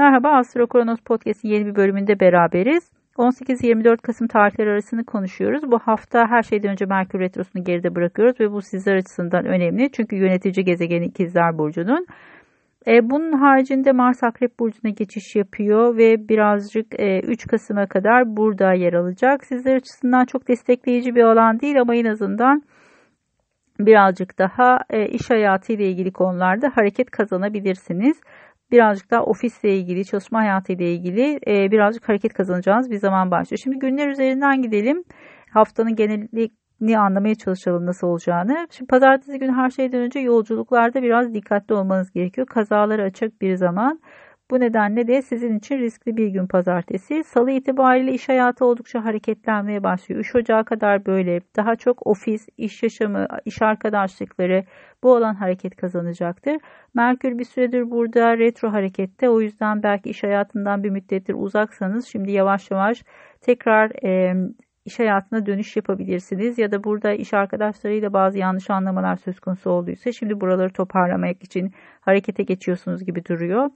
Merhaba Astro Kronos Podcast'in yeni bir bölümünde beraberiz. 18-24 Kasım tarihleri arasını konuşuyoruz. Bu hafta her şeyden önce Merkür Retrosu'nu geride bırakıyoruz ve bu sizler açısından önemli. Çünkü yönetici gezegeni İkizler Burcu'nun. E, bunun haricinde Mars Akrep Burcu'na geçiş yapıyor ve birazcık e, 3 Kasım'a kadar burada yer alacak. Sizler açısından çok destekleyici bir alan değil ama en azından birazcık daha e, iş hayatı ile ilgili konularda hareket kazanabilirsiniz birazcık daha ofisle ilgili, çalışma hayatı ile ilgili e, birazcık hareket kazanacağınız bir zaman başlıyor. Şimdi günler üzerinden gidelim. Haftanın genelini anlamaya çalışalım nasıl olacağını. Şimdi pazartesi günü her şeyden önce yolculuklarda biraz dikkatli olmanız gerekiyor. Kazaları açık bir zaman. Bu nedenle de sizin için riskli bir gün pazartesi. Salı itibariyle iş hayatı oldukça hareketlenmeye başlıyor. 3 Ocağı kadar böyle daha çok ofis, iş yaşamı, iş arkadaşlıkları bu alan hareket kazanacaktır. Merkür bir süredir burada retro harekette. O yüzden belki iş hayatından bir müddettir uzaksanız şimdi yavaş yavaş tekrar e, iş hayatına dönüş yapabilirsiniz ya da burada iş arkadaşlarıyla bazı yanlış anlamalar söz konusu olduysa şimdi buraları toparlamak için harekete geçiyorsunuz gibi duruyor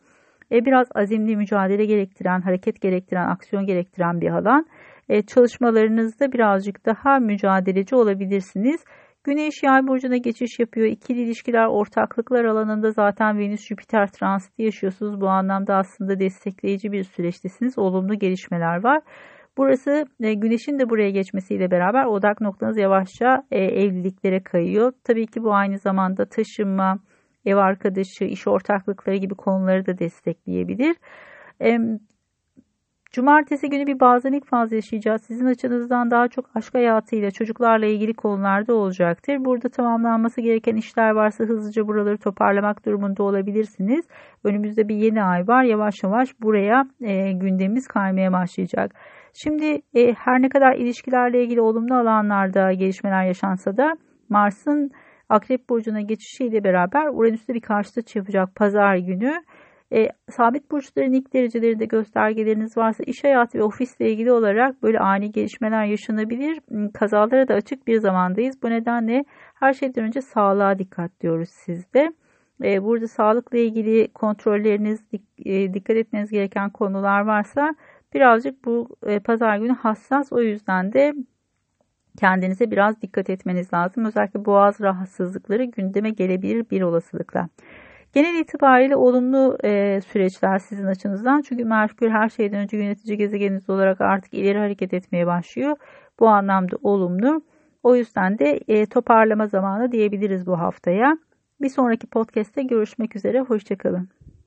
e, biraz azimli mücadele gerektiren, hareket gerektiren, aksiyon gerektiren bir alan. E, çalışmalarınızda birazcık daha mücadeleci olabilirsiniz. Güneş yay burcuna geçiş yapıyor. İkili ilişkiler, ortaklıklar alanında zaten Venüs Jüpiter transiti yaşıyorsunuz. Bu anlamda aslında destekleyici bir süreçtesiniz. Olumlu gelişmeler var. Burası e, güneşin de buraya geçmesiyle beraber odak noktanız yavaşça e, evliliklere kayıyor. Tabii ki bu aynı zamanda taşınma, ev arkadaşı, iş ortaklıkları gibi konuları da destekleyebilir. Cumartesi günü bir bazenlik fazla yaşayacağız. Sizin açınızdan daha çok aşk hayatıyla, çocuklarla ilgili konularda olacaktır. Burada tamamlanması gereken işler varsa hızlıca buraları toparlamak durumunda olabilirsiniz. Önümüzde bir yeni ay var. Yavaş yavaş buraya e, gündemimiz kaymaya başlayacak. Şimdi e, her ne kadar ilişkilerle ilgili olumlu alanlarda gelişmeler yaşansa da Mars'ın Akrep Burcu'na geçişiyle beraber Uranüs'te bir karşıt yapacak pazar günü. E, sabit burçların ilk derecelerinde göstergeleriniz varsa iş hayatı ve ofisle ilgili olarak böyle ani gelişmeler yaşanabilir. Hmm, kazalara da açık bir zamandayız. Bu nedenle her şeyden önce sağlığa dikkat diyoruz sizde. E, burada sağlıkla ilgili kontrolleriniz, e, dikkat etmeniz gereken konular varsa birazcık bu e, pazar günü hassas. O yüzden de kendinize biraz dikkat etmeniz lazım. Özellikle boğaz rahatsızlıkları gündeme gelebilir bir olasılıkla. Genel itibariyle olumlu e, süreçler sizin açınızdan. Çünkü Merkür her şeyden önce yönetici gezegeniniz olarak artık ileri hareket etmeye başlıyor. Bu anlamda olumlu. O yüzden de e, toparlama zamanı diyebiliriz bu haftaya. Bir sonraki podcast'te görüşmek üzere. Hoşçakalın.